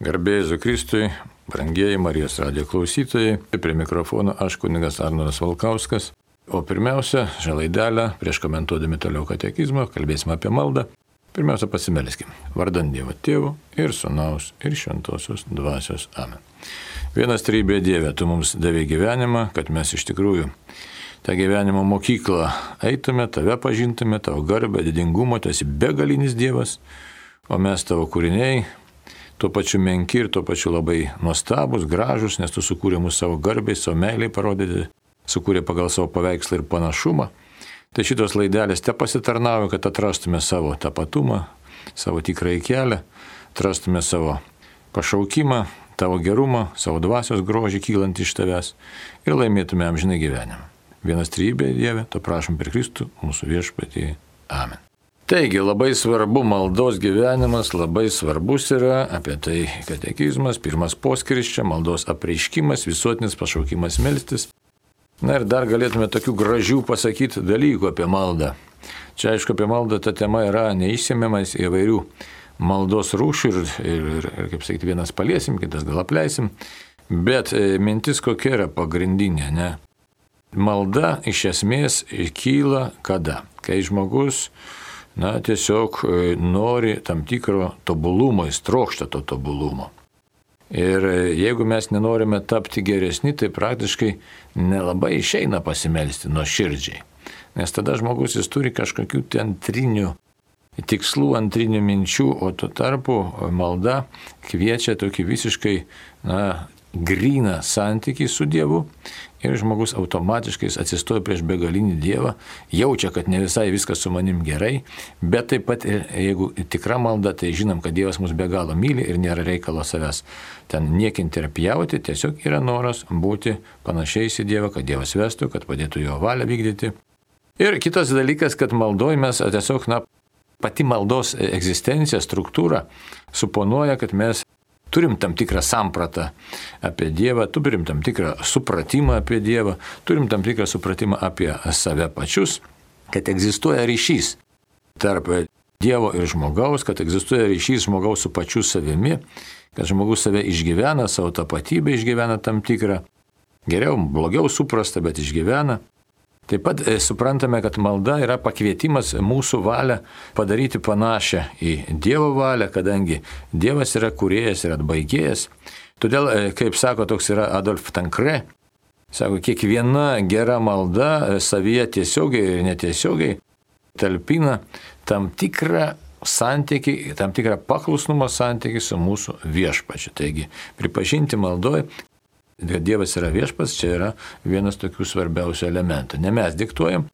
Garbėjai Kristui, brangieji Marijos radijo klausytojai, prie mikrofono aš kunigas Arnoras Valkauskas. O pirmiausia, šią laidelę, prieš komentuodami toliau katekizmą, kalbėsime apie maldą. Pirmiausia, pasimelskime. Vardant Dievo Tėvų ir Sūnaus ir Šventosios Dvasios. Amen. Vienas trybė Dieve, tu mums davė gyvenimą, kad mes iš tikrųjų tą gyvenimo mokyklą eitume, tave pažintume, tavo garbę, didingumą, tu esi begalinis Dievas, o mes tavo kūriniai, tuo pačiu menki ir tuo pačiu labai nuostabus, gražus, nes tu sukūrė mūsų savo garbiai, savo meiliai parodyti, sukūrė pagal savo paveikslą ir panašumą. Tai šitos laidelės te pasitarnauja, kad atrastume savo tapatumą, savo tikrąjį kelią, atrastume savo pašaukimą, tavo gerumą, savo dvasios grožį kylant iš tavęs ir laimėtume amžinai gyvenimą. Vienas trybė Dieve, to prašom per Kristų, mūsų viešpatį. Amen. Taigi labai svarbu maldos gyvenimas, labai svarbus yra apie tai katekizmas, pirmas poskiris čia, maldos apreiškimas, visuotinis pašaukimas melstis. Na ir dar galėtume tokių gražių pasakyti dalykų apie maldą. Čia aišku, apie maldą ta tema yra neišsėmiamas įvairių maldos rūšių ir, ir, ir, ir kaip sakyti, vienas paliesim, kitas gal apleisim. Bet e, mintis kokia yra pagrindinė, ne? Malda iš esmės kyla kada? Kai žmogus na, tiesiog e, nori tam tikro tobulumo, jis trokšta to tobulumo. Ir e, jeigu mes nenorime tapti geresni, tai praktiškai nelabai išeina pasimelsti nuo širdžiai. Nes tada žmogus jis turi kažkokių ten antrinių tikslų, antrinių minčių, o tuo tarpu malda kviečia tokį visiškai na, gryną santykį su Dievu ir žmogus automatiškai atsistoja prieš begalinį Dievą, jaučia, kad ne visai viskas su manim gerai, bet taip pat jeigu tikra malda, tai žinom, kad Dievas mus be galo myli ir nėra reikalo savęs ten niekinti ir pjauti, tiesiog yra noras būti panašiais į Dievą, kad Dievas vestų, kad padėtų jo valią vykdyti. Ir kitas dalykas, kad maldoj mes tiesiog, na, pati maldos egzistencija, struktūra suponuoja, kad mes turim tam tikrą sampratą apie Dievą, turim tam tikrą supratimą apie Dievą, turim tam tikrą supratimą apie save pačius, kad egzistuoja ryšys tarp Dievo ir žmogaus, kad egzistuoja ryšys žmogaus su pačiu savimi, kad žmogus save išgyvena, savo tapatybę išgyvena tam tikrą, geriau, blogiau suprasta, bet išgyvena. Taip pat e, suprantame, kad malda yra pakvietimas mūsų valią padaryti panašią į Dievo valią, kadangi Dievas yra kuriejas ir atbaigėjas. Todėl, e, kaip sako, toks yra Adolf Tankre, sako, kiekviena gera malda e, savyje tiesiogiai ir netiesiogiai talpina tam tikrą santyki, tam tikrą paklusnumo santyki su mūsų viešpačiu. Taigi, pripažinti maldoj, kad Dievas yra viešpas, čia yra vienas tokių svarbiausių elementų. Ne mes diktuojam,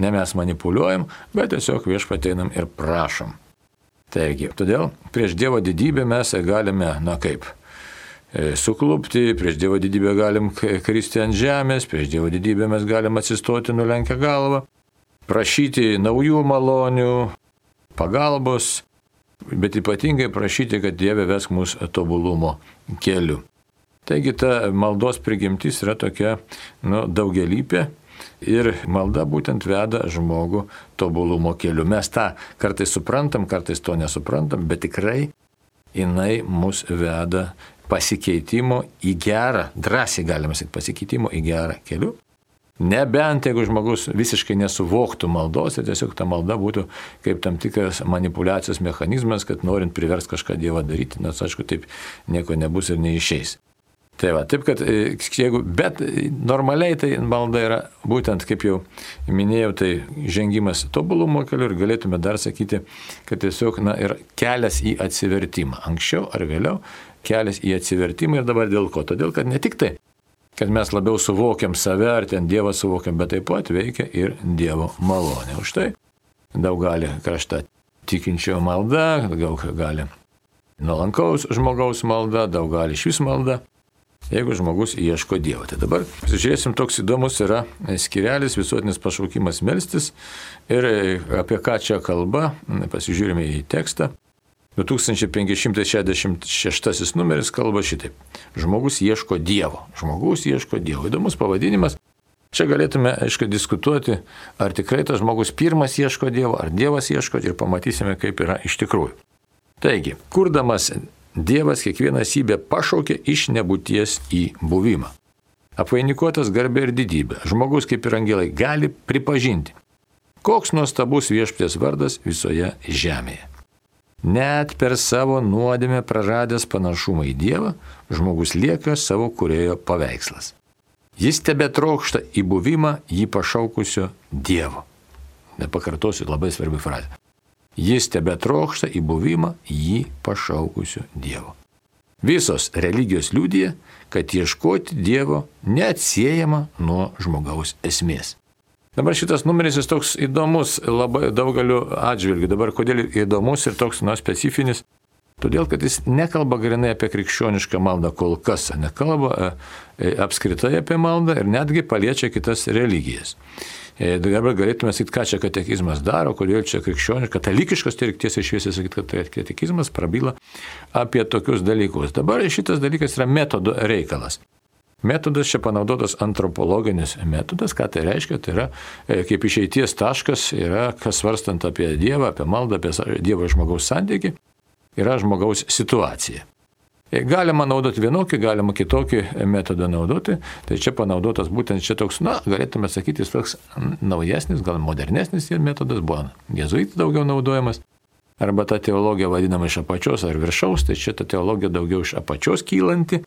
ne mes manipuliuojam, bet tiesiog viešpateinam ir prašom. Taigi, todėl prieš Dievo didybę mes galime, na kaip, e, suklupti, prieš Dievo didybę galim kristi ant žemės, prieš Dievo didybę mes galim atsistoti nulenkę galvą, prašyti naujų malonių, pagalbos, bet ypatingai prašyti, kad Dieve vesk mus tobulumo keliu. Taigi ta maldos prigimtis yra tokia nu, daugelypė ir malda būtent veda žmogų tobulumo keliu. Mes tą kartais suprantam, kartais to nesuprantam, bet tikrai jinai mus veda pasikeitimo į gerą, drąsiai galima sakyti, pasikeitimo į gerą keliu. Nebent jeigu žmogus visiškai nesuvoktų maldos ir tiesiog ta malda būtų kaip tam tikras manipulacijos mechanizmas, kad norint privers kažką Dievą daryti, nors aišku, taip nieko nebus ir neišeis. Tai va, taip kad, e, jeigu, bet normaliai tai malda yra būtent, kaip jau minėjau, tai žengimas tobulumo keliu ir galėtume dar sakyti, kad tiesiog, na, yra kelias į atsivertimą. Anksčiau ar vėliau kelias į atsivertimą ir dabar dėl ko? Todėl, kad ne tik tai, kad mes labiau suvokiam save ar ten Dievą suvokiam, bet taip pat veikia ir Dievo malonė. Už tai daug gali krašta tikinčio malda, daug gali nuolankaus žmogaus malda, daug gali iš vis malda jeigu žmogus ieško Dievo. Tai dabar pasižiūrėsim, toks įdomus yra skirelis visuotinis pašaukimas melstis ir apie ką čia kalba, pasižiūrime į tekstą. 2566 numeris kalba šitaip. Žmogus ieško Dievo. Žmogus ieško Dievo. Įdomus pavadinimas. Čia galėtume, aišku, diskutuoti, ar tikrai tas žmogus pirmas ieško Dievo, ar Dievas ieško ir pamatysime, kaip yra iš tikrųjų. Taigi, kurdamas Dievas kiekvieną sybę pašaukė iš nebūties į buvimą. Apvainikuotas garbė ir didybė, žmogus kaip ir angelai gali pripažinti, koks nuostabus viešpės vardas visoje žemėje. Net per savo nuodėmę praradęs panašumą į Dievą, žmogus lieka savo kurėjo paveikslas. Jis tebe trokšta į buvimą jį pašaukusio Dievo. Nepakartosiu labai svarbi frazė. Jis tebe trokšta į buvimą jį pašaukusio Dievo. Visos religijos liūdė, kad ieškoti Dievo neatsiejama nuo žmogaus esmės. Dabar šitas numeris jis toks įdomus labai daugeliu atžvilgių. Dabar kodėl įdomus ir toks nu, specifinis? Todėl, kad jis nekalba grinai apie krikščionišką maldą kol kas, nekalba e, e, apskritai apie maldą ir netgi paliečia kitas religijas. E, dabar galėtume sakyti, ką čia katekizmas daro, kodėl čia krikščioniškas, katalikiškas, tai reikia tiesiai šviesiai sakyti, kad katekizmas prabyla apie tokius dalykus. Dabar šitas dalykas yra metodo reikalas. Metodas čia panaudotas antropologinis metodas, ką tai reiškia, tai yra e, kaip išeities taškas, yra kas svarstant apie Dievą, apie maldą, apie Dievo žmogaus santyki, yra žmogaus situacija. Galima naudoti vienokį, galima kitokį metodą naudoti, tai čia panaudotas būtent čia toks, na, galėtume sakyti, jis toks naujesnis, gal modernesnis metodas buvo jezuitų daugiau naudojamas. Arba ta teologija vadinama iš apačios ar viršaus, tai čia ta teologija daugiau iš apačios kylanti,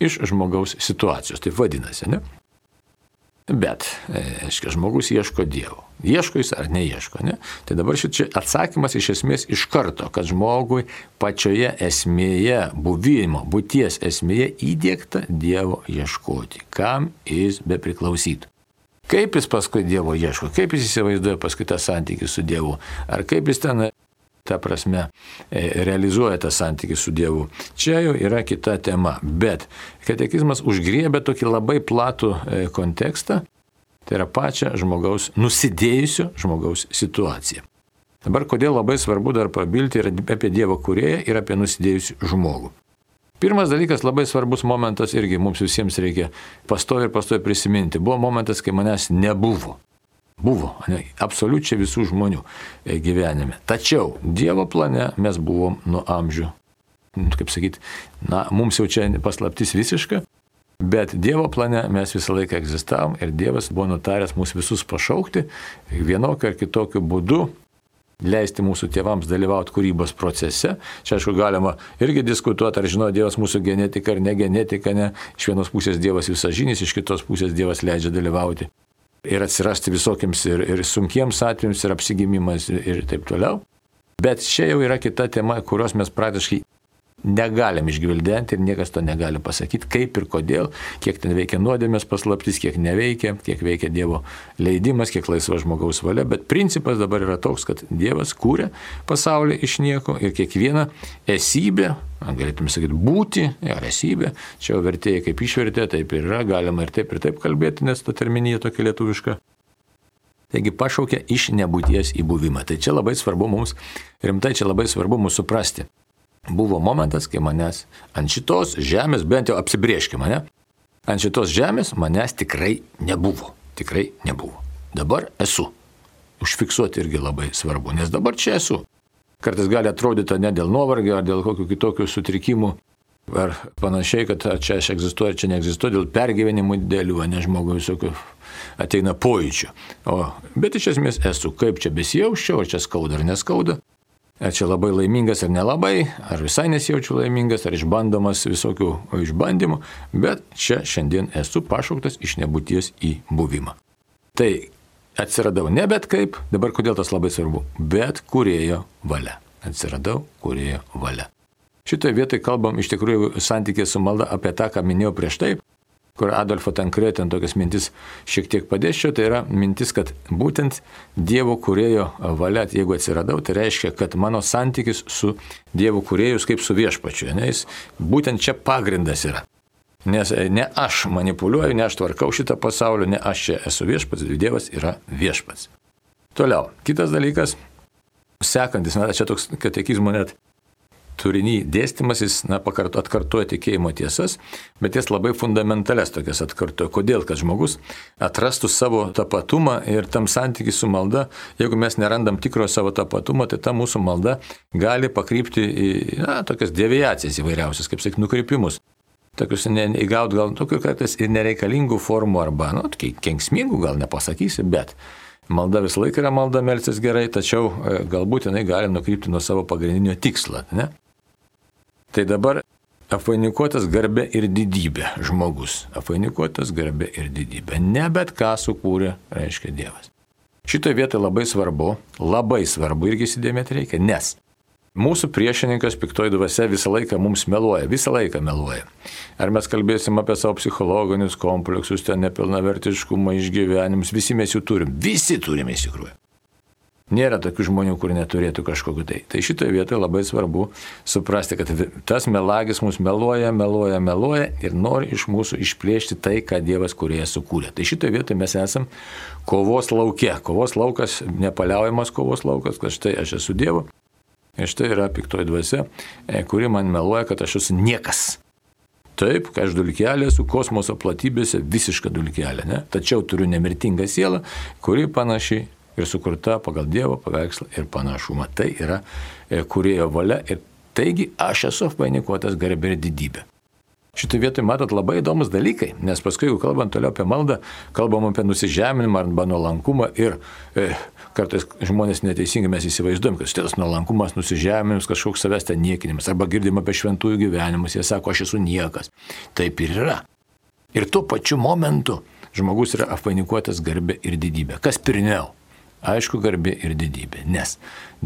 iš žmogaus situacijos. Tai vadinasi, ne? Bet, e, aiškiai, žmogus ieško Dievo. Ieško jis ar neieško, ne? Tai dabar šičia atsakymas iš esmės iš karto, kad žmogui pačioje esmėje, buvimo, būties esmėje įdėkta Dievo ieškoti, kam jis be priklausytų. Kaip jis paskui Dievo ieško, kaip jis įsivaizduoja paskui tą santykį su Dievu, ar kaip jis ten ta prasme, e, realizuoja tą santykį su Dievu. Čia jau yra kita tema. Bet katekizmas užgriebė tokį labai platų e, kontekstą, tai yra pačią žmogaus, nusidėjusio žmogaus situaciją. Dabar kodėl labai svarbu dar prabilti ir apie Dievo kurėją ir apie nusidėjusių žmogų. Pirmas dalykas, labai svarbus momentas irgi mums visiems reikia pastovi ir pastovi prisiminti. Buvo momentas, kai manęs nebuvo. Buvo, ne, absoliučiai visų žmonių e, gyvenime. Tačiau Dievo plane mes buvom nuo amžių. Kaip sakyti, na, mums jau čia paslaptis visiška, bet Dievo plane mes visą laiką egzistavom ir Dievas buvo nutaręs mus visus pašaukti vienokiu ar kitokiu būdu. Leisti mūsų tėvams dalyvauti kūrybos procese. Čia, aišku, galima irgi diskutuoti, ar žino Dievas mūsų genetiką ar ne genetiką. Ne. Iš vienos pusės Dievas visažinis, iš kitos pusės Dievas leidžia dalyvauti ir atsirasti visokiams ir, ir sunkiems atvejams, ir apsigimimas ir, ir taip toliau. Bet čia jau yra kita tema, kurios mes praktiškai negalim išgvildenti ir niekas to negali pasakyti, kaip ir kodėl, kiek ten veikia nuodėmės paslaptis, kiek neveikia, kiek veikia Dievo leidimas, kiek laisva žmogaus valia, bet principas dabar yra toks, kad Dievas kūrė pasaulį iš nieko ir kiekvieną esybę, galėtume sakyti, būti, ar esybė, čia jau vertėjai kaip išvertė, taip ir yra, galima ir taip ir taip kalbėti, nes ta terminija tokia lietuviška. Taigi pašaukia iš nebūties į buvimą. Tai čia labai svarbu mums, rimtai čia labai svarbu mums suprasti buvo momentas, kai manęs ant šitos žemės, bent jau apsibrieškime mane, ant šitos žemės manęs tikrai nebuvo. Tikrai nebuvo. Dabar esu. Užfiksuoti irgi labai svarbu, nes dabar čia esu. Kartais gali atrodyti ne dėl nuovargio ar dėl kokių kitokių sutrikimų, ar panašiai, kad čia aš egzistuoju, čia neegzistuoju, dėl pergyvenimų dėlių, ne žmogui visokių ateina pojūčių. O, bet iš esmės esu, kaip čia besijauščiau, ar čia skauda ar neskauda, Ar čia labai laimingas ar nelabai, ar visai nesijaučiu laimingas, ar išbandomas visokių išbandymų, bet čia šiandien esu pašauktas iš nebūties į buvimą. Tai atsiradau ne bet kaip, dabar kodėl tas labai svarbu, bet kurėjo valia. Atsiradau kurėjo valia. Šitoje vietoje kalbam iš tikrųjų santykė su malda apie tą, ką minėjau prieš tai, kur Adolfo Tankre ten tokias mintis šiek tiek padėščiau, tai yra mintis, kad būtent Dievo kurėjo valia, jeigu atsiradau, tai reiškia, kad mano santykis su Dievo kurėjus kaip su viešpačiu, nes būtent čia pagrindas yra. Nes ne aš manipuliuoju, ne aš tvarkau šitą pasaulį, ne aš čia esu viešpats, Dievas yra viešpats. Toliau, kitas dalykas, sekantis, na, čia toks katekizmo net turinį dėstymas, jis, na, pakarto, atkartoja tikėjimo tiesas, bet jis labai fundamentales tokias atkartoja. Kodėl? Kad žmogus atrastų savo tapatumą ir tam santykiai su malda, jeigu mes nerandam tikro savo tapatumo, tai ta mūsų malda gali pakrypti į, na, tokias deviacijas įvairiausias, kaip sakyt, nukrypimus. Tokius įgaut gal tokių kartais ir nereikalingų formų arba, nu, kenksmingų gal nepasakysi, bet Malda visą laiką yra malda melsis gerai, tačiau e, galbūt jinai gali nukrypti nuo savo pagrindinio tikslo. Ne? Tai dabar apvainikuotas garbė ir didybė žmogus. Apvainikuotas garbė ir didybė. Ne bet ką sukūrė, reiškia Dievas. Šitoje vietoje labai svarbu, labai svarbu irgi įsidėmėti reikia, nes Mūsų priešininkas piktoji dvasia visą laiką mums meluoja, visą laiką meluoja. Ar mes kalbėsim apie savo psichologinius kompleksus, ten nepilnavertiškumą, išgyvenimus, visi mes jų turim, visi turime iš tikrųjų. Nėra tokių žmonių, kur neturėtų kažkokiu tai. Tai šitoje vietoje labai svarbu suprasti, kad tas melagis mus meluoja, meluoja, meluoja ir nori iš mūsų išplėšti tai, ką Dievas kuriejas sukūrė. Tai šitoje vietoje mes esam kovos laukia. Kovos laukas, nepaliaujamas kovos laukas, kad štai aš esu Dievu, Ir štai yra piktoji dvasia, e, kuri man meluoja, kad aš esu niekas. Taip, kai aš dulkelė su kosmoso platybėse, visiška dulkelė, ne? Tačiau turiu nemirtingą sielą, kuri panaši ir sukurta pagal Dievo paveikslą ir panašumą. Tai yra e, kurėjo valia ir taigi aš esu apvainikuotas garbė ir didybė. Šitą vietą matot labai įdomus dalykai, nes paskui, jeigu kalbant toliau apie maldą, kalbam apie nusižeminimą arba nuolankumą ir e, kartais žmonės neteisingai mes įsivaizduojam, kad šitas nuolankumas, nusižeminimas, kažkoks savęs ten niekinimas, arba girdim apie šventųjų gyvenimus, jie sako, aš esu niekas. Taip ir yra. Ir tuo pačiu momentu žmogus yra apvainikuotas garbė ir didybė. Kas pirmiau? Aišku, garbė ir didybė. Nes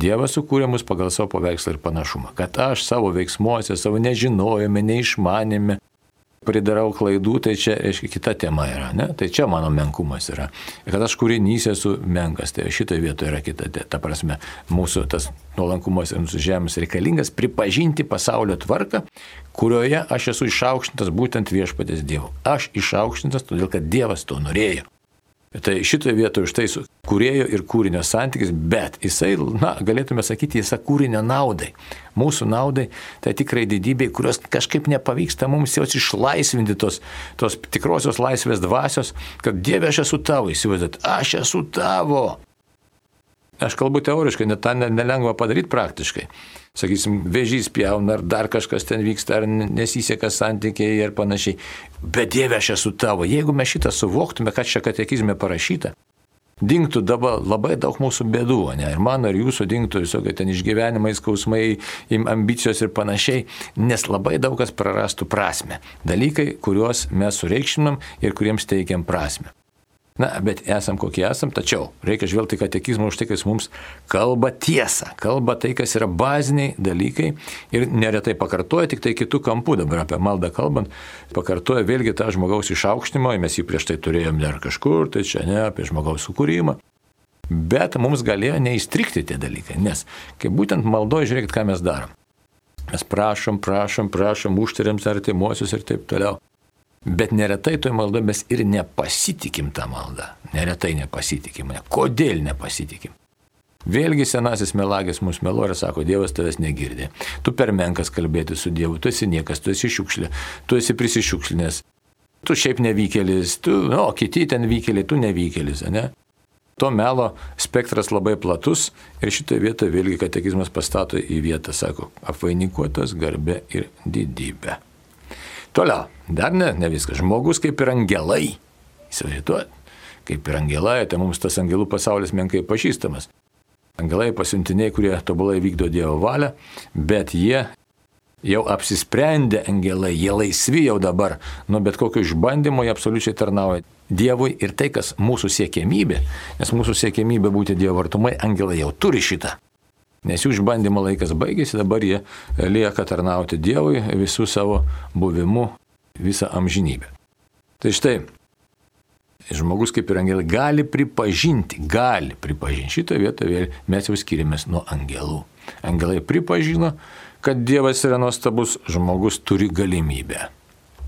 Dievas sukūrė mus pagal savo paveikslą ir panašumą. Kad aš savo veiksmuose, savo nežinojime, neišmanėme, pridarau klaidų, tai čia, aiškiai, kita tema yra, ne? Tai čia mano menkumas yra. Ir kad aš kūrinys esu menkas, tai šitoje vietoje yra kita, ta prasme, mūsų tas nuolankumas ir nusižemimas reikalingas pripažinti pasaulio tvarką, kurioje aš esu išaukštintas būtent viešpatės Dievo. Aš išaukštintas todėl, kad Dievas to norėjo. Tai šitoje vietoje štai su kurėjo ir kūrinio santykis, bet jisai, na, galėtume sakyti, jisai kūrinio naudai. Mūsų naudai, tai tikrai didybei, kurios kažkaip nepavyksta mums jos išlaisvinti tos, tos tikrosios laisvės dvasios, kad Dieve aš esu tavo, įsivaizduot, aš esu tavo. Aš kalbu teoriškai, net tą nelengva padaryti praktiškai. Sakysim, vėžys pjauna, ar dar kažkas ten vyksta, ar nesiseka santykiai ir panašiai. Bet Dieve, aš esu tavo. Jeigu mes šitą suvoktume, kad čia katekizme parašyta, dinktų dabar labai daug mūsų bėdų, ne? Ir mano, ir jūsų dinktų visokie ten išgyvenimai, skausmai, ambicijos ir panašiai, nes labai daug kas prarastų prasme. Dalykai, kuriuos mes sureikšminam ir kuriems teikiam prasme. Na, bet esam kokie esam, tačiau reikia žvelgti katekizmą už tai, kas mums kalba tiesą, kalba tai, kas yra baziniai dalykai ir neretai pakartoja, tik tai kitų kampų dabar apie maldą kalbant, pakartoja vėlgi tą žmogaus išaukštinimą, mes jį prieš tai turėjom dar kažkur, tai čia ne apie žmogaus sukūrimą. Bet mums galėjo neįstrikti tie dalykai, nes kai būtent maldoje žiūrėkit, ką mes darom. Mes prašom, prašom, prašom, užtariam artimuosius ir taip toliau. Bet neretai toj maldoje mes ir nepasitikim tą maldą. Neretai nepasitikim. Kodėl nepasitikim? Vėlgi senasis melagis meluoja ir sako, Dievas tavęs negirdė. Tu per menkas kalbėti su Dievu, tu esi niekas, tu esi šiukšlė, tu esi prisišiukšlinės. Tu šiaip nevykėlis, tu, o kiti ten vykėliai, tu nevykėlis, ne? To melo spektras labai platus ir šitoje vietoje vėlgi katekizmas pastato į vietą, sako, apvainikuotas garbė ir didybė. Toliau, dar ne, ne viskas. Žmogus kaip ir angelai. Įsivaizduojat, kaip ir angelai, tai mums tas angelų pasaulis menkai pažįstamas. Angelai pasiuntiniai, kurie tobulai vykdo Dievo valią, bet jie jau apsisprendė angelai, jie laisvi jau dabar nuo bet kokio išbandymo, jie absoliučiai tarnauja Dievui ir tai, kas mūsų siekėmybė, nes mūsų siekėmybė būti Dievo artumai, angelai jau turi šitą. Nes jų išbandymo laikas baigėsi, dabar jie lieka tarnauti Dievui visų savo buvimu visą amžinybę. Tai štai, žmogus kaip ir angelai gali pripažinti, gali pripažinti. Šitoje vietoje mes jau skiriamės nuo angelų. Angelai pripažino, kad Dievas yra nuostabus, žmogus turi galimybę.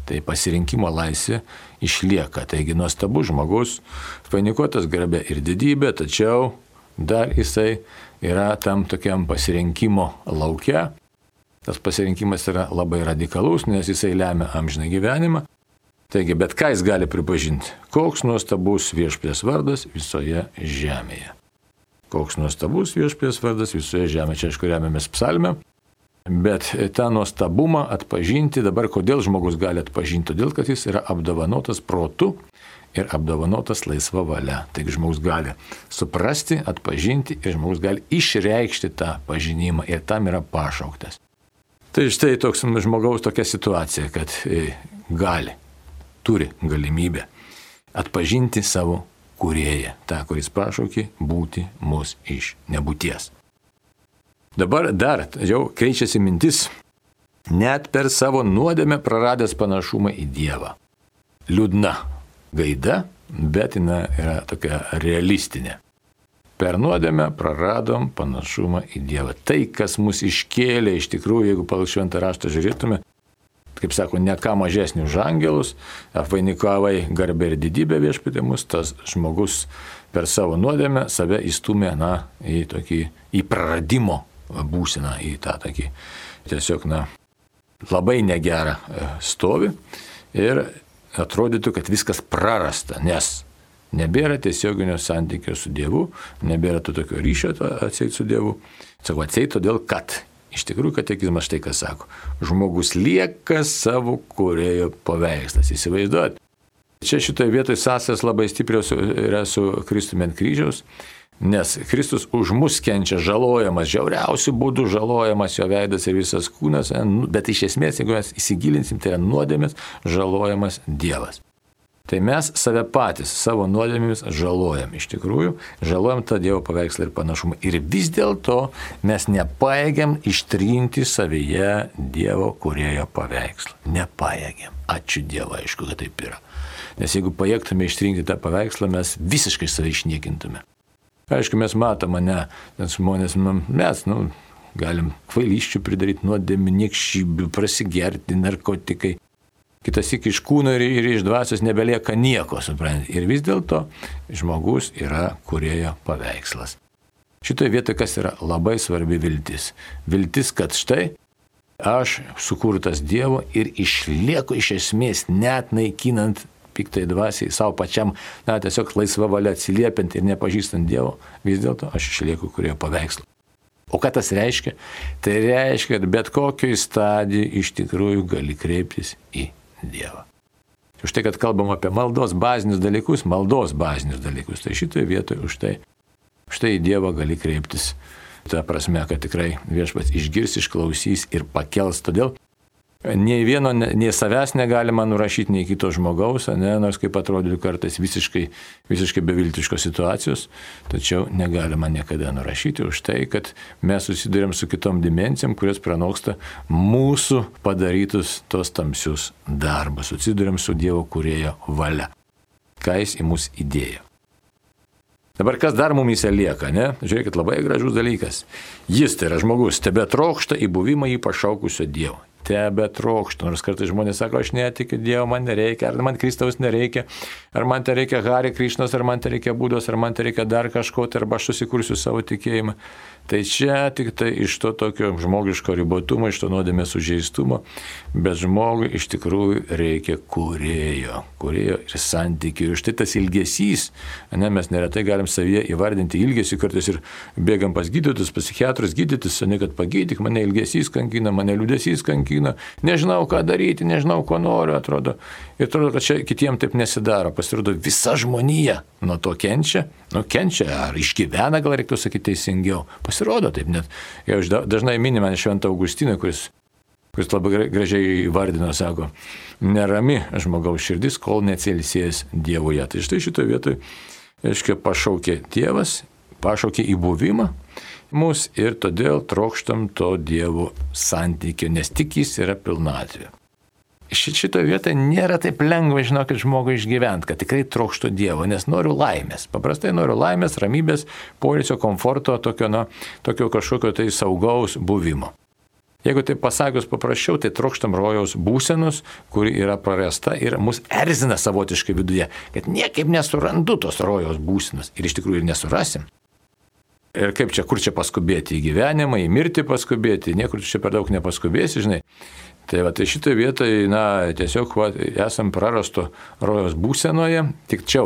Tai pasirinkimo laisvė išlieka. Taigi nuostabus žmogus, panikuotas garbė ir didybė, tačiau dar jisai yra tam tokiam pasirinkimo laukia, tas pasirinkimas yra labai radikalus, nes jisai lemia amžiną gyvenimą. Taigi, bet ką jis gali pripažinti? Koks nuostabus viešpės vardas visoje žemėje. Koks nuostabus viešpės vardas visoje žemėje. Čia aišku remiamės psalmę. Bet tą nuostabumą atpažinti dabar, kodėl žmogus gali atpažinti? Todėl, kad jis yra apdovanotas protu ir apdovanotas laisva valia. Taigi žmogus gali suprasti, atpažinti ir žmogus gali išreikšti tą pažinimą ir tam yra pašauktas. Tai štai toks žmogaus tokia situacija, kad e, gali, turi galimybę atpažinti savo kurėją, tą, kuris pašaukė būti mus iš nebūties. Dabar dar jau keičiasi mintis, net per savo nuodėmę praradęs panašumą į Dievą. Liūdna gaida, bet jinai yra tokia realistinė. Per nuodėmę praradom panašumą į Dievą. Tai, kas mus iškėlė, iš tikrųjų, jeigu pagal šventą raštą žiūrėtume, kaip sako, ne ką mažesnį už angelus, apvainikavai garbė ir didybė viešpatė mus, tas žmogus per savo nuodėmę save įstumė, na, į tokį, į praradimo būseną, į tą tokį, tiesiog, na, labai negerą e, stovi. Ir atrodytų, kad viskas prarasta, nes nebėra tiesioginio santykio su Dievu, nebėra to tokio ryšio atseit su Dievu. Sakau, atseit todėl, kad iš tikrųjų katekizmas štai ką sako. Žmogus lieka savo kurėjo paveikslas. Įsivaizduot. Čia šitoje vietoje sąsas labai stiprios yra su Kristumi ant kryžiaus. Nes Kristus už mus kenčia žalojamas, žiauriausių būdų žalojamas jo veidas ir visas kūnas, nu, bet iš esmės, jeigu mes įsigilinsim, tai yra nuodėmės žalojamas Dievas. Tai mes save patys savo nuodėmėmis žalojam. Iš tikrųjų, žalojam tą Dievo paveikslą ir panašumą. Ir vis dėlto mes nepaėgiam ištrinti savyje Dievo kurėjo paveikslą. Nepaėgiam. Ačiū Dievui, aišku, kad taip yra. Nes jeigu pajėgtume ištrinti tą paveikslą, mes visiškai save išniekintume. Aišku, mes matome, ne, nes žmonės, nu, mes, nu, galim kvailyščių pridaryti nuodėmį, niekšybių, prasigerti, narkotikai. Kitas iki iš kūno ir, ir iš dvasios nebelieka nieko, suprantate. Ir vis dėlto žmogus yra kurėjo paveikslas. Šitoje vietoje kas yra labai svarbi viltis. Viltis, kad štai aš sukurtas Dievo ir išlieku iš esmės net naikinant piktai dvasiai, savo pačiam, na, tiesiog laisva valia atsiliepiant ir nepažįstant Dievo, vis dėlto aš išlieku kurioje paveikslu. O ką tas reiškia? Tai reiškia, kad bet kokioj stadijai iš tikrųjų gali kreiptis į Dievą. Už tai, kad kalbam apie maldos bazinius dalykus, maldos bazinius dalykus, tai šitoje vietoje už tai, už tai į Dievą gali kreiptis. Ta prasme, kad tikrai viešpats išgirs, išklausys ir pakels. Todėl Nei vieno, nei savęs negalima nurašyti, nei kito žmogaus, ne, nors kaip atrodytų kartais visiškai, visiškai beviltiškos situacijos, tačiau negalima niekada nurašyti už tai, kad mes susidurėm su kitom dimencijom, kurios pranoksta mūsų padarytus tos tamsius darbus. Susidurėm su Dievo kurėjo valia. Ką jis į mus įdėjo. Dabar kas dar mumise lieka, ne? Žiūrėkit, labai gražus dalykas. Jis, tai yra žmogus, tebe trokšta į buvimą jį pašaukusio Dievo tebe trokštų. Nors kartais žmonės sako, aš netikiu Dievo, man nereikia, ar man Kristaus nereikia, ar man tai reikia Hari Krišnos, ar man tai reikia būdos, ar man tai reikia dar kažko, tai arba aš susikursiu savo tikėjimą. Tai čia tik tai iš to tokio žmogiško ribotumo, iš to nuodėmės sužeistumo, bet žmogui iš tikrųjų reikia kurėjo, kurėjo ir santykių. Ir štai tas ilgesys, ne, mes neretai galim savyje įvardinti ilgesį, kartais ir bėgam pas gydytus, pas psichiatrus gydytis, ne kad pagydyk, mane ilgesys kankina, mane liūdėsys kankina, nežinau ką daryti, nežinau ko noriu, atrodo. Ir atrodo, kad čia kitiems taip nesidaro. Pasirodo, visa žmonija nuo to kenčia, nu kenčia, ar išgyvena, gal reiktų sakyti teisingiau. Pasirodo taip net. Jau dažnai minime Šventą Augustiną, kuris, kuris labai gražiai įvardino, sako, nerami žmogaus širdis, kol neatsilisės Dievuje. Tai štai šitoje vietoje, aiškiai, pašaukė Dievas, pašaukė į buvimą mus ir todėl trokštam to Dievo santykio, nes tik jis yra pilnatvė šitoje vietoje nėra taip lengva, žinokit, žmogui išgyventi, kad tikrai trokštų Dievo, nes noriu laimės. Paprastai noriu laimės, ramybės, poilsio, komforto, tokio, na, tokio kažkokio tai saugaus buvimo. Jeigu tai pasakius paprasčiau, tai trokštam rojaus būsenos, kuri yra prarasta ir mus erzina savotiškai viduje, kad niekaip nesurandu tos rojaus būsenos ir iš tikrųjų ir nesurasim. Ir kaip čia, kur čia paskubėti į gyvenimą, į mirtį paskubėti, niekur čia per daug nepaskubėsi, žinai. Tai va, tai šitoje vietoje, na, tiesiog va, esam prarasto rojos būsenoje, tik čia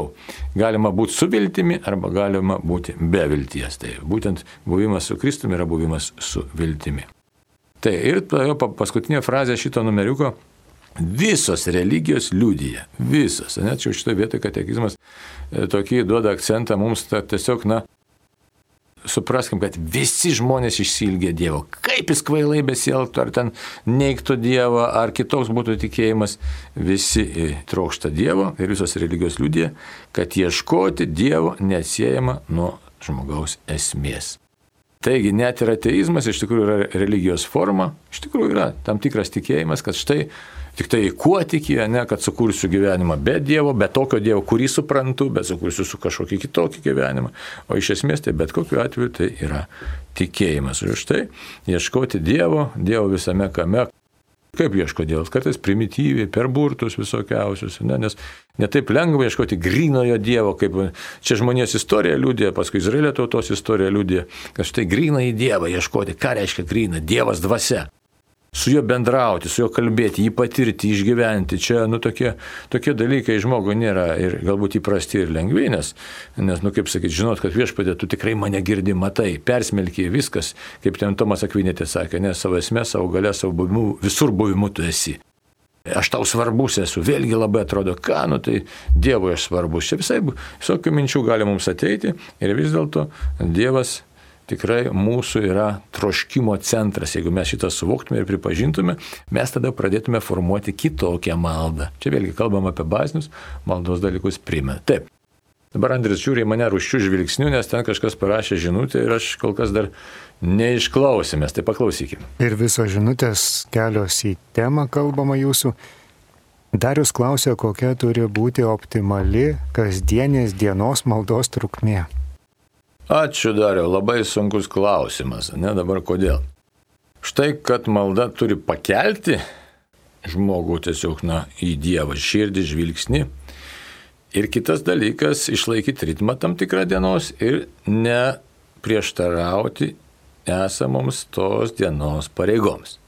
galima būti su viltimi arba galima būti be vilties. Tai būtent buvimas su Kristumi yra buvimas su viltimi. Tai ir paskutinė frazė šito numeriuko Visos religijos liudyja, visos. Net čia šitoje vietoje katekizmas e, tokį duoda akcentą mums, ta, tiesiog, na, supraskim, kad visi žmonės išsilgia Dievo. Kaip jis kvailai besielgtų, ar ten neiktų Dievą, ar kitoks būtų tikėjimas, visi trokšta Dievo ir visos religijos liūdė, kad ieškoti Dievo neatsiejama nuo žmogaus esmės. Taigi net ir ateizmas iš tikrųjų yra religijos forma, iš tikrųjų yra tam tikras tikėjimas, kad štai tik tai kuo tiki, ne, kad sukursiu gyvenimą be Dievo, be tokio Dievo, kurį suprantu, bet sukursiu su kažkokį kitokį gyvenimą. O iš esmės tai bet kokiu atveju tai yra tikėjimas. Ir štai ieškoti Dievo, Dievo visame kame. Kaip ieško Dievas? Kartais primityviai, per burtus visokiausius, ne? nes netaip lengva ieškoti grinojo Dievo, kaip čia žmonės istorija liūdė, paskui Izraelio tautos istorija liūdė, kad štai grina į Dievą ieškoti. Ką reiškia grina? Dievas dvasia su juo bendrauti, su juo kalbėti, jį patirti, išgyventi. Čia, nu, tokie, tokie dalykai žmogui nėra ir galbūt įprasti ir lengvi, nes, nes nu, kaip sakyti, žinot, kad viešpatė, tu tikrai mane girdi, matai, persmelkiai viskas, kaip ten Tomas Akvinėtė sakė, ne savo esmė, savo galę, savo buvimu, visur buvimu tu esi. Aš tau svarbus esu, vėlgi labai atrodo, ką, nu tai Dievui aš svarbus. Čia visai visokių minčių gali mums ateiti ir vis dėlto Dievas tikrai mūsų yra troškimo centras. Jeigu mes šitą suvoktume ir pripažintume, mes tada pradėtume formuoti kitokią maldą. Čia vėlgi kalbam apie bazinius maldos dalykus primė. Taip. Dabar Andris žiūri į mane ruščių žvilgsnių, nes ten kažkas parašė žinutę ir aš kol kas dar neišklausėmės, tai paklausykime. Ir visos žinutės kelios į temą kalbama jūsų. Darius klausė, kokia turi būti optimali kasdienės dienos maldos trukmė. Ačiū dariau, labai sunkus klausimas, ne dabar kodėl. Štai, kad malda turi pakelti žmogų tiesiog, na, į Dievą širdį, žvilgsnį. Ir kitas dalykas - išlaikyti ritmą tam tikrą dienos ir neprieštarauti esamoms tos dienos pareigoms.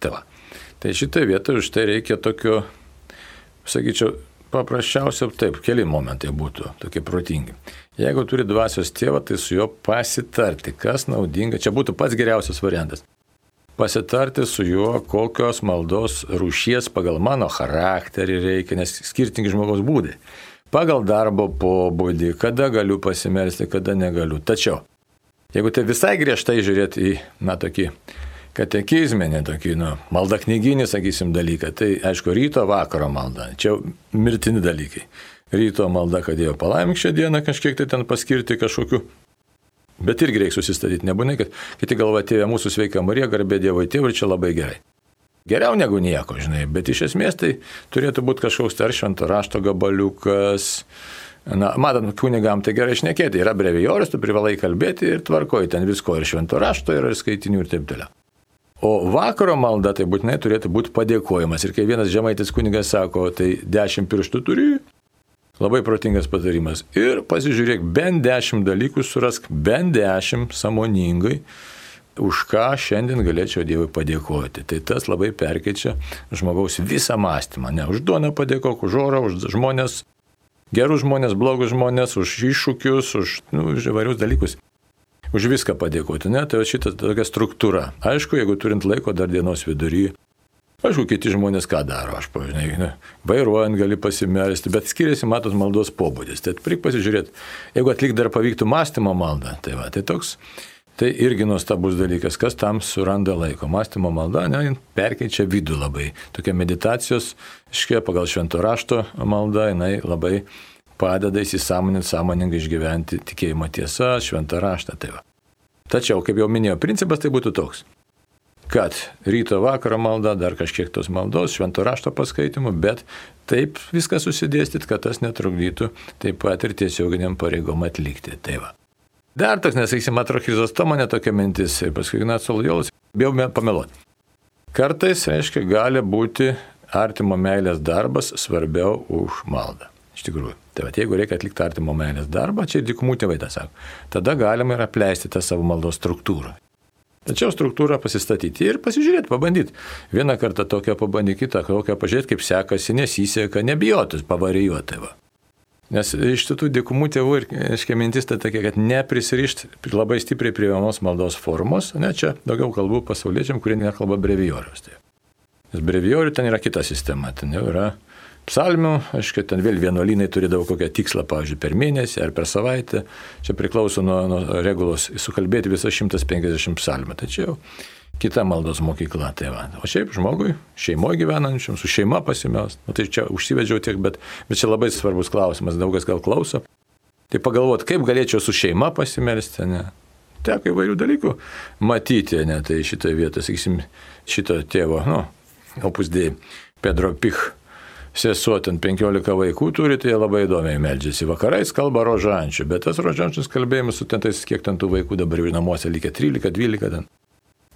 Tai, va. tai šitoje vietoje už tai reikia tokio, sakyčiau, paprasčiausia taip, keli momentai būtų tokie protingi. Jeigu turi dvasios tėvą, tai su juo pasitarti, kas naudinga. Čia būtų pats geriausias variantas. Pasitarti su juo, kokios maldos rūšies pagal mano charakterį reikia, nes skirtingi žmogaus būdai. Pagal darbo pobūdį, kada galiu pasimelsti, kada negaliu. Tačiau, jeigu tai visai griežtai žiūrėti į, na, tokį katekizminį, tokį, nu, maldą knyginį, sakysim, dalyką, tai aišku, ryto vakaro malda. Čia mirtini dalykai ryto malda, kad Dievo palaimink šią dieną kažkiek tai ten paskirti kažkokiu. Bet irgi reikia susistatyti, nebūna, kad kiti galva tėvė mūsų sveika Marija, garbė Dievo tėvui, čia labai gerai. Geriau negu nieko, žinai, bet iš esmės tai turėtų būti kažkoks dar švento rašto gabaliukas. Na, matant, kunigam tai gerai šnekėti, yra brevijorius, tu privalai kalbėti ir tvarkoji ten visko ir švento rašto, ir skaitinių ir taip toliau. O vakaro malda tai būtinai turėtų būti padėkojimas. Ir kai vienas žemaitis kunigas sako, tai dešimt pirštų turi, Labai protingas patarimas. Ir pasižiūrėk, bent dešimt dalykų surask, bent dešimt samoningai, už ką šiandien galėčiau Dievui padėkoti. Tai tas labai perkeičia žmogaus visą mąstymą. Ne už duoną padėkok, už orą, už žmonės, gerus žmonės, blogus žmonės, už iššūkius, už, nu, įvairius dalykus. Už viską padėkoti, ne? Tai šitą tokia struktūra. Aišku, jeigu turint laiko dar dienos vidury, Aišku, kiti žmonės ką daro, aš pažinai, vairuojant gali pasimelsti, bet skiriasi, matot, maldos pobūdis. Tai reikia pasižiūrėti, jeigu atlik dar pavyktų mąstymo maldą, tai va, tai toks, tai irgi nuostabus dalykas, kas tam suranda laiko. Mąstymo malda, ne, perkeičia vidų labai. Tokia meditacijos, iškia pagal švento rašto malda, jinai labai padeda įsisamoninti, sąmoningai išgyventi tikėjimo tiesą, šventą raštą. Tai va. Tačiau, kaip jau minėjau, principas tai būtų toks kad ryto vakaro malda, dar kažkiek tos maldos, švento rašto paskaitimų, bet taip viską susidėstyt, kad tas netrukdytų taip pat ir tiesioginiam pareigom atlikti. Tai va. Dar toks, nesakysim, atrochizos to mane tokia mintis ir paskui Ignacio Lojolas, bijau pameluoti. Kartais, reiškia, gali būti artimo meilės darbas svarbiau už maldą. Iš tikrųjų. Tai va, jeigu reikia atlikti artimo meilės darbą, čia dikumų tėvai tą sako, tada galima ir apleisti tą savo maldos struktūrą. Tačiau struktūrą pasistatyti ir pasižiūrėti, pabandyti. Vieną kartą tokią pabandyti, kitą kokią pažiūrėti, kaip sekasi, nesiseka, nebijotis pavarijuoti. Va. Nes iš tų dikumų tėvų ir, aiškiai, mintis tai tokia, kad neprisirišti labai stipriai prie vienos maldos formos, ne čia daugiau kalbų pasauliečiam, kurie nekalba brevijorius. Tai. Nes brevijorių ten yra kita sistema, ten jau yra psalmių, aišku, ten vėl vienuolynai turi daug kokią tikslą, pavyzdžiui, per mėnesį ar per savaitę. Čia priklauso nuo, nuo regulos sukalbėti visą 150 psalmę. Tačiau kita maldos mokykla. Tai va. o šiaip žmogui, šeimoje gyvenančiam, su šeima pasimelst. Nu, tai čia užsivedžiau tiek, bet, bet čia labai svarbus klausimas, daugas gal klauso. Tai pagalvoti, kaip galėčiau su šeima pasimelsti, ne? Teko įvairių dalykų matyti, ne? Tai šitoje vietoje, sakysim, šito tėvo, nu, opus dėjai, Pedro Pich sesuo ten 15 vaikų turi, tai jie labai įdomiai meldžiasi. Vakarais kalba rožančių, bet tas rožančius kalbėjimas su ten tais, kiek ten tų vaikų dabar jau namuose likę 13, 12 ten.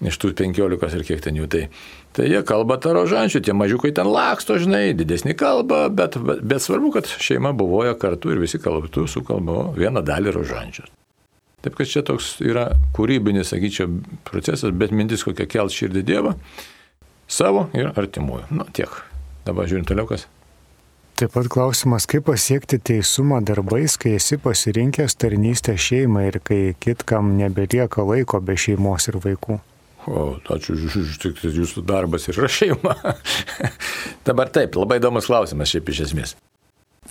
Iš tų 15 ir kiek ten jų. Tai, tai jie kalba tą rožančių, tie mažiukai ten laksto, žinai, didesnį kalbą, bet, bet, bet svarbu, kad šeima buvoja kartu ir visi kalbėtų su kalbu vieną dalį rožančius. Taip kad čia toks yra kūrybinis, sakyčiau, procesas, bet mintis kokia kelt širdį Dievą savo ir artimųjų. Nu, tiek. Dabar žiūrim toliau kas. Taip pat klausimas, kaip pasiekti teisumą darbais, kai esi pasirinkęs tarnystę šeimai ir kai kitkam nebelieka laiko be šeimos ir vaikų. O, ačiū, tik jūsų darbas yra šeima. Dabar taip, labai įdomus klausimas šiaip iš esmės.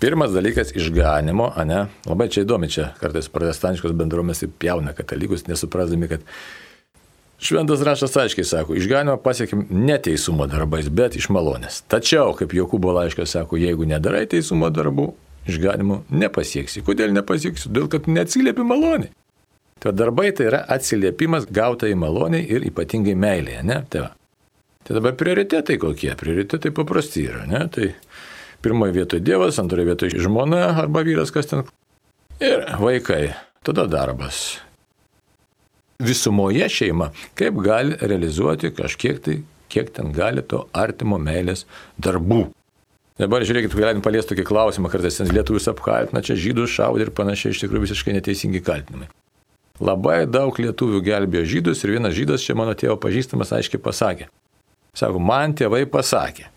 Pirmas dalykas - išganimo, ne? Labai čia įdomi, čia kartais protestantiškos bendruomenės įpjauna katalikus, nesuprasdami, kad Šventas raštas aiškiai sako, išganimą pasiekim ne teisumo darbais, bet iš malonės. Tačiau, kaip Jokūbo laiškas sako, jeigu nedarai teisumo darbų, išganimų nepasieksi. Kodėl nepasieksi? Dėl kad neatsiliepi malonį. Tai darbai tai yra atsiliepimas gautai maloniai ir ypatingai meilėje, ne? Tai, va. tai dabar prioritetai kokie? Prioritetai paprasti yra, ne? Tai pirmoje vietoje Dievas, antroje vietoje žmona arba vyras, kas ten. Ir vaikai. Tada darbas visumoje šeima, kaip gali realizuoti kažkiek tai, kiek ten gali to artimo meilės darbų. Dabar žiūrėkit, galim paliesti tokį klausimą, kartais lietuvius apkaltina, čia žydus šaudė ir panašiai, iš tikrųjų visiškai neteisingi kaltinimai. Labai daug lietuvių gelbėjo žydus ir vienas žydas čia mano tėvo pažįstamas aiškiai pasakė. Sako, man tėvai pasakė,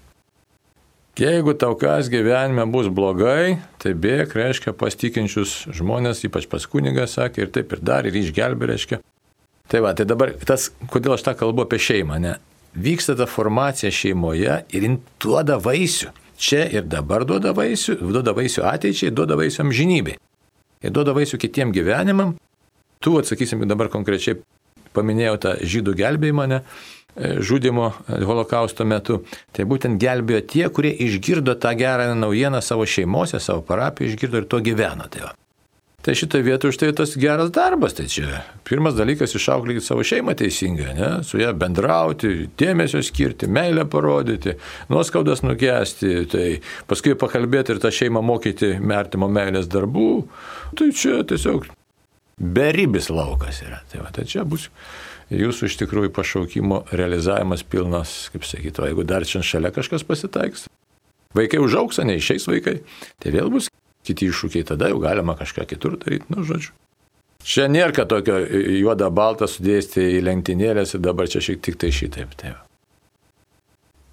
jeigu tau kas gyvenime bus blogai, tai bėg, reiškia, pas tikinčius žmonės, ypač pas kunigą sakė, ir taip ir dar, ir išgelbė, reiškia, Tai va, tai dabar tas, kodėl aš tą kalbu apie šeimą, ne? Vyksta ta formacija šeimoje ir jin duoda vaisių. Čia ir dabar duoda vaisių, duoda vaisių ateičiai, duoda vaisių amžinybei. Ir duoda vaisių kitiem gyvenimam. Tu, atsakysim, dabar konkrečiai paminėjau tą žydų gelbėjimą, ne? žudimo holokausto metu, tai būtent gelbėjo tie, kurie išgirdo tą gerą naujieną savo šeimose, savo parapijoje, išgirdo ir to gyveno. Tai va. Tai šitoje vietoje už tai tas geras darbas. Tai čia pirmas dalykas išauklyti savo šeimą teisingai, ne? su ją bendrauti, dėmesio skirti, meilę parodyti, nuoskaudas nugesti, tai paskui pakalbėti ir tą šeimą mokyti mertimo meilės darbų. Tai čia tiesiog beribis laukas yra. Tai, va, tai čia bus jūsų iš tikrųjų pašaukimo realizavimas pilnas, kaip sakytų, jeigu dar čia šalia kažkas pasitaiks. Vaikai užauks, neišeis vaikai, tai vėl bus kiti iššūkiai, tada jau galima kažką kitur daryti, nu žodžiu. Čia nėra tokio juoda balta sudėsti į lentynėlės ir dabar čia šiek tiek tai šitaip. Tai.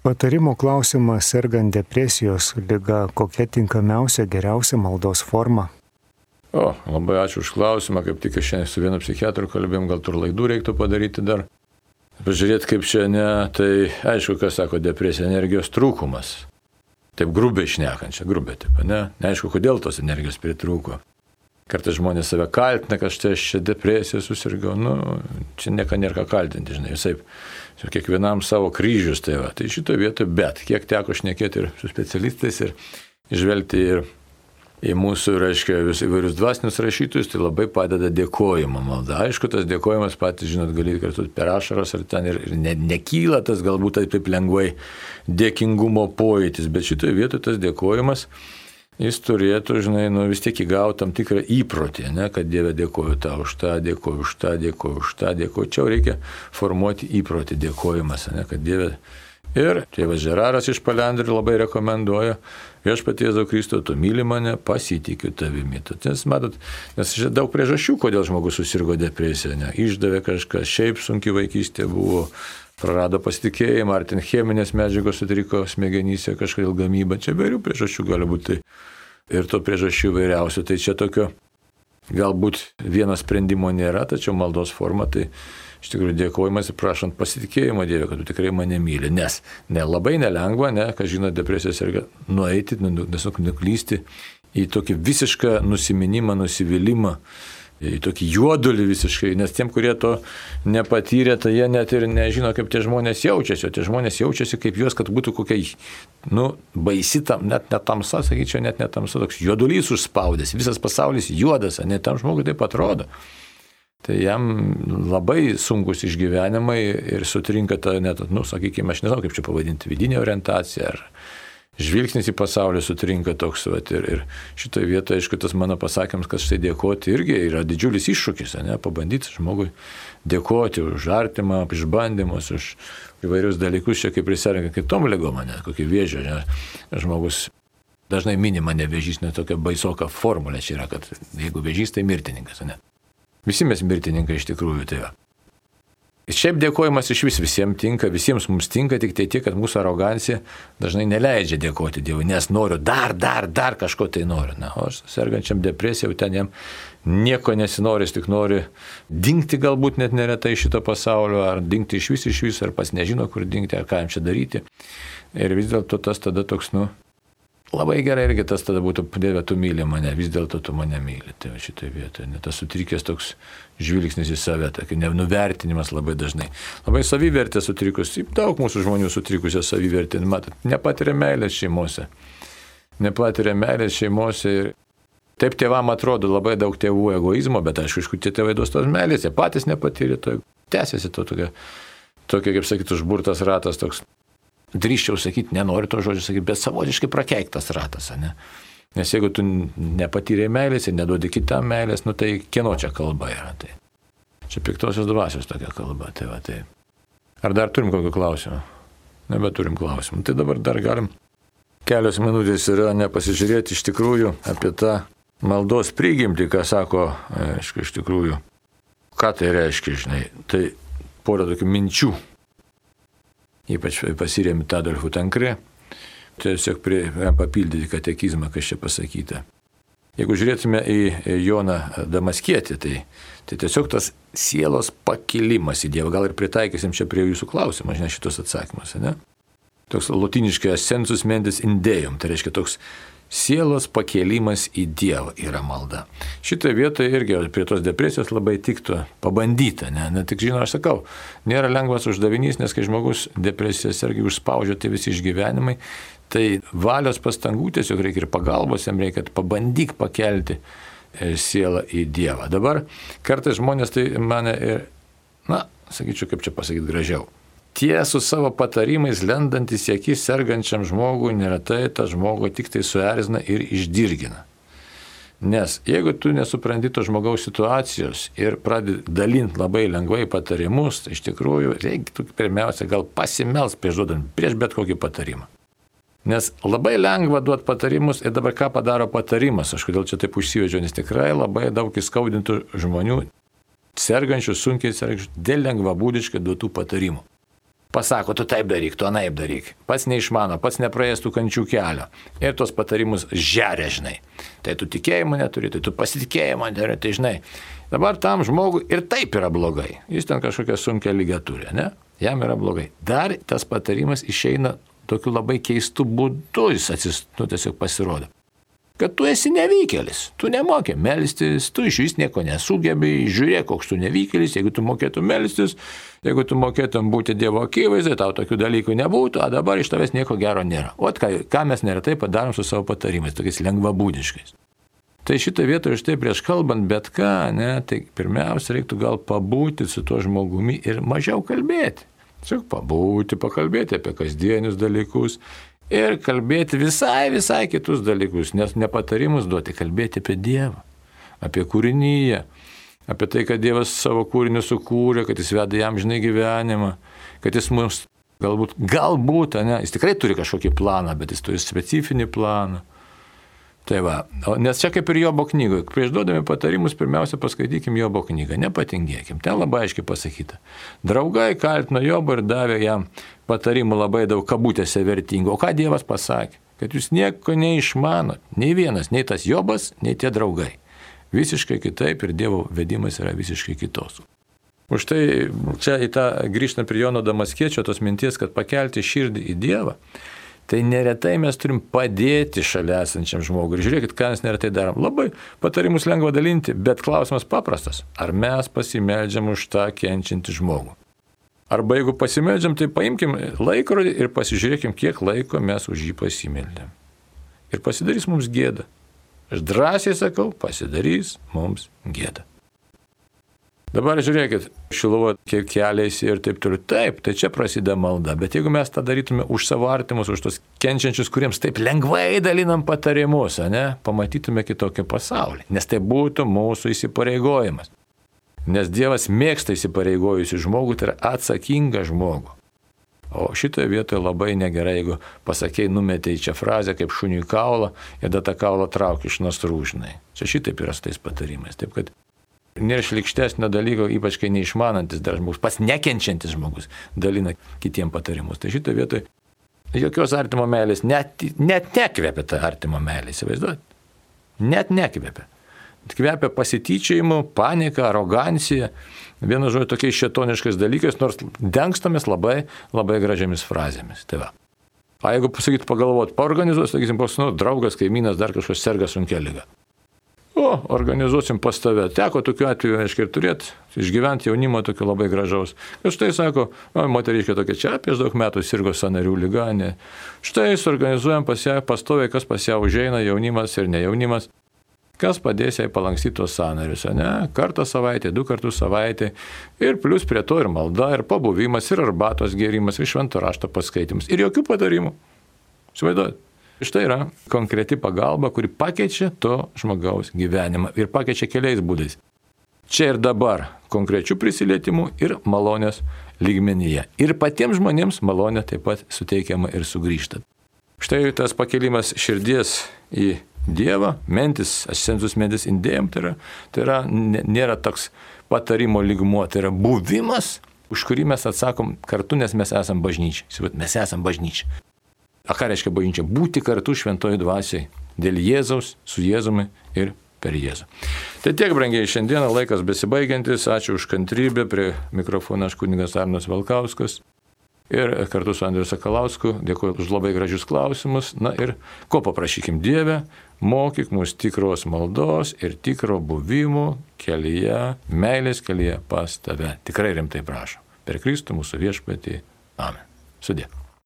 Patarimo klausimas sergant depresijos lyga, kokia tinkamiausia geriausia maldos forma? O, labai ačiū už klausimą, kaip tik šiandien su vienu psichiatru kalbėjom, gal tur laidų reiktų padaryti dar. Pažiūrėti, kaip čia ne, tai aišku, kas sako depresija, energijos trūkumas. Taip grubiai šnekant, čia grubiai taip, ne? Neaišku, kodėl tos energijos pritrūko. Kartais žmonės save kaltina, kad štai aš čia depresiją susirgau, nu, čia nieko nėra ką kaltinti, žinai, visai, kiekvienam savo kryžius tai va. Tai šitoje vietoje, bet kiek teko šnekėti ir su specialistais ir žvelgti ir į mūsų, reiškia, vis įvairius dvasinius rašytojus, tai labai padeda dėkojimo malda. Aišku, tas dėkojimas patys, žinot, gali kartu per ašaras ar ten ir, ir ne, nekyla tas galbūt taip, taip lengvai dėkingumo pojūtis, bet šitoje vietoje tas dėkojimas, jis turėtų, žinai, nu, vis tiek įgauti tam tikrą įprotį, ne, kad Dieve dėkoju tau už tą, dėkoju už tą, dėkoju už tą, dėkoju. Čia reikia formuoti įprotį dėkojimas, ne, kad Dieve Ir tėvas Žeraras iš Palendrių labai rekomenduoja, viešpatie Jėzau Kristo, tu myli mane, pasitikiu tavimi. Nes, matot, nes daug priežasčių, kodėl žmogus susirgo depresiją, ne? išdavė kažką, šiaip sunki vaikystė buvo, prarado pasitikėjimą, ar ten cheminės medžiagos sutriko smegenyse kažkodėl gamyba, čia vairių priežasčių gali būti. Ir to priežasčių vairiausių, tai čia tokio galbūt vieno sprendimo nėra, tačiau maldos forma tai iš tikrųjų dėkojimas ir prašant pasitikėjimo Dievė, kad tu tikrai mane myli. Nes ne, labai nelengva, ne, kas žino depresijos ir nueiti, tiesiog nuklysti į tokį visišką nusiminimą, nusivylimą, į tokį juodulį visiškai, nes tiem, kurie to nepatyrė, tai jie net ir nežino, kaip tie žmonės jaučiasi, o tie žmonės jaučiasi kaip juos, kad būtų kokia, nu, baisi tam, net netamsa, sakyčiau, net netamsa, toks juodulys užspaudęs, visas pasaulis juodas, net tam žmogui taip atrodo. Tai jam labai sunkus išgyvenimai ir sutrinka ta net, nu, sakykime, aš nežinau, kaip čia pavadinti, vidinė orientacija ar žvilgsnis į pasaulį sutrinka toks. Vat, ir, ir šitoje vietoje, aišku, tas mano pasakymas, kad štai dėkoti irgi yra didžiulis iššūkis, ne, pabandyti žmogui dėkoti už artimą, už bandymus, už įvairius dalykus, čia kaip prisirenka kitom lygom, ne, kokį vėžį, ne, žmogus dažnai minima ne vėžys, ne tokia baisoka formulė čia yra, kad jeigu vėžys, tai mirtininkas, ne. Visi mes mirtininkai iš tikrųjų tai. Šiaip dėkojimas iš vis visiems tinka, visiems mums tinka, tik tai tiek, kad mūsų arogancija dažnai neleidžia dėkoti Dievui, nes noriu dar, dar, dar kažko tai noriu. Na, o aš sergančiam depresiją, jau ten jam nieko nesinori, tik nori dingti galbūt net neretai iš šito pasaulio, ar dingti iš vis iš vis, ar pas nežino, kur dingti, ar ką jam čia daryti. Ir vis dėlto tas tada toks, nu, Labai gerai irgi tas tada būtų, Dieve, tu myli mane, vis dėlto tu mane myli. Tai šitoje vietoje, ne tas sutrikęs toks žvilgsnis į save, tai nuvertinimas labai dažnai. Labai savivertė sutrikus, daug mūsų žmonių sutrikusią savivertę, matot, nepatiria meilės šeimose. Nepatiria meilės šeimose ir taip tėvam atrodo labai daug tėvų egoizmo, bet aišku, iš kur tie tėvai duos tos meilės, jie patys nepatyrė, to tęsiasi to tokia, tokia kaip sakytų, užburtas ratas toks drįščiau sakyti, nenoriu to žodžio sakyti, bet savotiškai prakeiktas ratas, ne? Nes jeigu tu nepatyrė meilės ir neduodi kitam meilės, nu tai kieno čia kalba yra. Tai. Čia piktosios dvasios tokia kalba. Tai va, tai. Ar dar turim kokių klausimų? Nebeturim klausimų. Tai dabar dar galim kelios minutės yra nepasižiūrėti iš tikrųjų apie tą maldos prigimtį, ką sako, aišku, iš tikrųjų, ką tai reiškia, žinai. Tai porą tokių minčių ypač pasirėmė Tadolfų Tankrė, tiesiog prie, papildyti katekizmą, kas čia pasakyta. Jeigu žiūrėtume į Joną Damaskietį, tai, tai tiesiog tas sielos pakilimas į Dievą, gal ir pritaikysim čia prie jūsų klausimą, žinai, šitos atsakymus, ne? Toks latiniškai ascensus mentis indėjom, tai reiškia toks sielos pakėlimas į Dievą yra malda. Šitoje vietoje irgi prie tos depresijos labai tiktų pabandyti, ne, ne tik žinau, aš sakau, nėra lengvas uždavinys, nes kai žmogus depresijas irgi užspaudžia tai visi išgyvenimai, tai valios pastangų tiesiog reikia ir pagalbos, jam reikia pabandyk pakelti e, sielą į Dievą. Dabar kartais žmonės tai mane ir, na, sakyčiau, kaip čia pasakyti gražiau tie su savo patarimais lendantis į akis sergančiam žmogui neretai tą žmogų tik tai suerzina ir išdirgina. Nes jeigu tu nesupranti to žmogaus situacijos ir pradedi dalinti labai lengvai patarimus, tai iš tikrųjų reikėtų pirmiausia gal pasimels prieš duodant, prieš bet kokį patarimą. Nes labai lengva duoti patarimus ir dabar ką padaro patarimas, aš kodėl čia taip užsivedžiau, nes tikrai labai daug įskaudintų žmonių, sergančių, sunkiai sergančių, dėl lengvabūdiškai duotų patarimų pasako, tu taip daryk, tu anaip daryk. Pats neišmano, pats nepraėjęs tų kančių kelio. Ir tos patarimus žeria, žinai. Tai tu tikėjimo neturi, tai tu pasitikėjimo neturi, tai žinai. Dabar tam žmogui ir taip yra blogai. Jis ten kažkokią sunkę lygą turi, ne? Jam yra blogai. Dar tas patarimas išeina tokiu labai keistu būdu, jis atsist, nu, tiesiog pasirodo kad tu esi nevykėlis, tu nemokė melstis, tu iš vis nieko nesugebi, žiūrėk, koks tu nevykėlis, jeigu tu mokėtum melstis, jeigu tu mokėtum būti Dievo akivaizdai, tau tokių dalykų nebūtų, o dabar iš tavęs nieko gero nėra. O ką, ką mes neretai padarom su savo patarimais, tokiais lengvabūdiškais. Tai šitą vietą iš tai prieš kalbant bet ką, ne, tai pirmiausia reiktų gal pabūti su tuo žmogumi ir mažiau kalbėti. Tiesiog pabūti, pakalbėti apie kasdienius dalykus ir kalbėti visai, visai kitus dalykus, nes nepatarimus duoti, kalbėti apie Dievą, apie kūrinyje, apie tai, kad Dievas savo kūriniu sukūrė, kad jis veda jam žinai gyvenimą, kad jis mums Galbūt, galbūt, ne, jis tikrai turi kažkokį planą, bet jis turi specifinį planą. Tai va, nes čia kaip ir Jobo knygoje, prieš duodami patarimus, pirmiausia paskaitykim Jobo knygą, nepatingėkim, ten labai aiškiai pasakyta. Draugai kaltino Jobą ir davė jam patarimų labai daug kabutėse vertingų. O ką Dievas pasakė? Kad jūs nieko neišmanot, nei vienas, nei tas Jobas, nei tie draugai. Visiškai kitaip ir Dievo vedimas yra visiškai kitos. Už tai čia į tą grįžtant prie Jono Damaskiečio tos minties, kad pakelti širdį į Dievą tai neretai mes turim padėti šalia esančiam žmogui. Ir žiūrėkit, ką mes neretai darom. Labai patarimus lengva dalinti, bet klausimas paprastas. Ar mes pasimeldžiam už tą kenčiantį žmogų? Arba jeigu pasimeldžiam, tai paimkim laikrodį ir pasižiūrėkim, kiek laiko mes už jį pasimeldėm. Ir pasidarys mums gėda. Aš drąsiai sakau, pasidarys mums gėda. Dabar žiūrėkit, šiluvo kiek keliaisi ir taip toliau. Taip, tai čia prasideda malda. Bet jeigu mes tą darytume už savo artimus, už tos kenčiančius, kuriems taip lengvai dalinam patarimus, ne, pamatytume kitokį pasaulį. Nes tai būtų mūsų įsipareigojimas. Nes Dievas mėgsta įsipareigojusių žmogų, tai yra atsakingą žmogų. O šitoje vietoje labai negerai, jeigu pasakėjai numetė į čia frazę kaip šuniui kaulą ir tada tą kaulą traukia iš nasrūžnai. Čia šitaip yra su tais patarimais. Taip kad Nėra šlikštesnio dalyko, ypač kai neišmanantis dar žmogus, pas nekenčiantis žmogus dalina kitiem patarimus. Tai šitoje vietoje jokios artimo meilės, net, net nekvepia tą artimo meilę, įsivaizduot. Net nekvepia. Kvepia pasityčiajimu, panika, arogancija, vienu žodžiu tokiais šetoniškais dalykais, nors dengstamės labai, labai gražiamis frazėmis. Tai va. O jeigu pasakyt pagalvot, paorganizuos, sakysim, koks nu, draugas, kaimynas, dar kažkas serga sunkia lyga. O, organizuosim pas tave. Teko tokiu atveju, aiškiai, ir turėti, išgyventi jaunimo tokio labai gražaus. Ir štai sako, moteriškė tokia čia, prieš daug metų sirgo sanarių lyga, ne. Štai suorganizuojam pas ją, pastoviai, kas pas ją užeina, jaunimas ir ne jaunimas. Kas padės jai palankstyti tos sanarius, ne? Kartą savaitę, du kartus savaitę. Ir plus prie to ir malda, ir pabuvimas, ir arbatos gėrimas, ir švento rašto paskaitimas. Ir jokių padarimų. Įsivaizduojate? Štai yra konkreti pagalba, kuri pakeičia to žmogaus gyvenimą ir pakeičia keliais būdais. Čia ir dabar konkrečių prisilietimų ir malonės lygmenyje. Ir patiems žmonėms malonė taip pat suteikiama ir sugrįžta. Štai tas pakelimas širdies į Dievą, mentis, ascensus mentis indėjom, tai yra, tai yra, nėra toks patarimo lygmuo, tai yra buvimas, už kurį mes atsakom kartu, nes mes esame bažnyčia. Mes esame bažnyčia. A ką reiškia bažnyčia? Būti kartu šventoji dvasiai. Dėl Jėzaus, su Jėzumi ir per Jėzų. Tai tiek, brangiai, šiandieną laikas besibaigiantis. Ačiū už kantrybę. Prie mikrofono aš kuningas Arnas Valkauskas. Ir kartu su Andriu Sakalausku dėkuoju už labai gražius klausimus. Na ir ko paprašykim Dievę, mokyk mus tikros maldos ir tikro buvimo kelyje, meilės kelyje pas tave. Tikrai rimtai prašau. Per Kristų mūsų viešpatį. Amen. Sudė.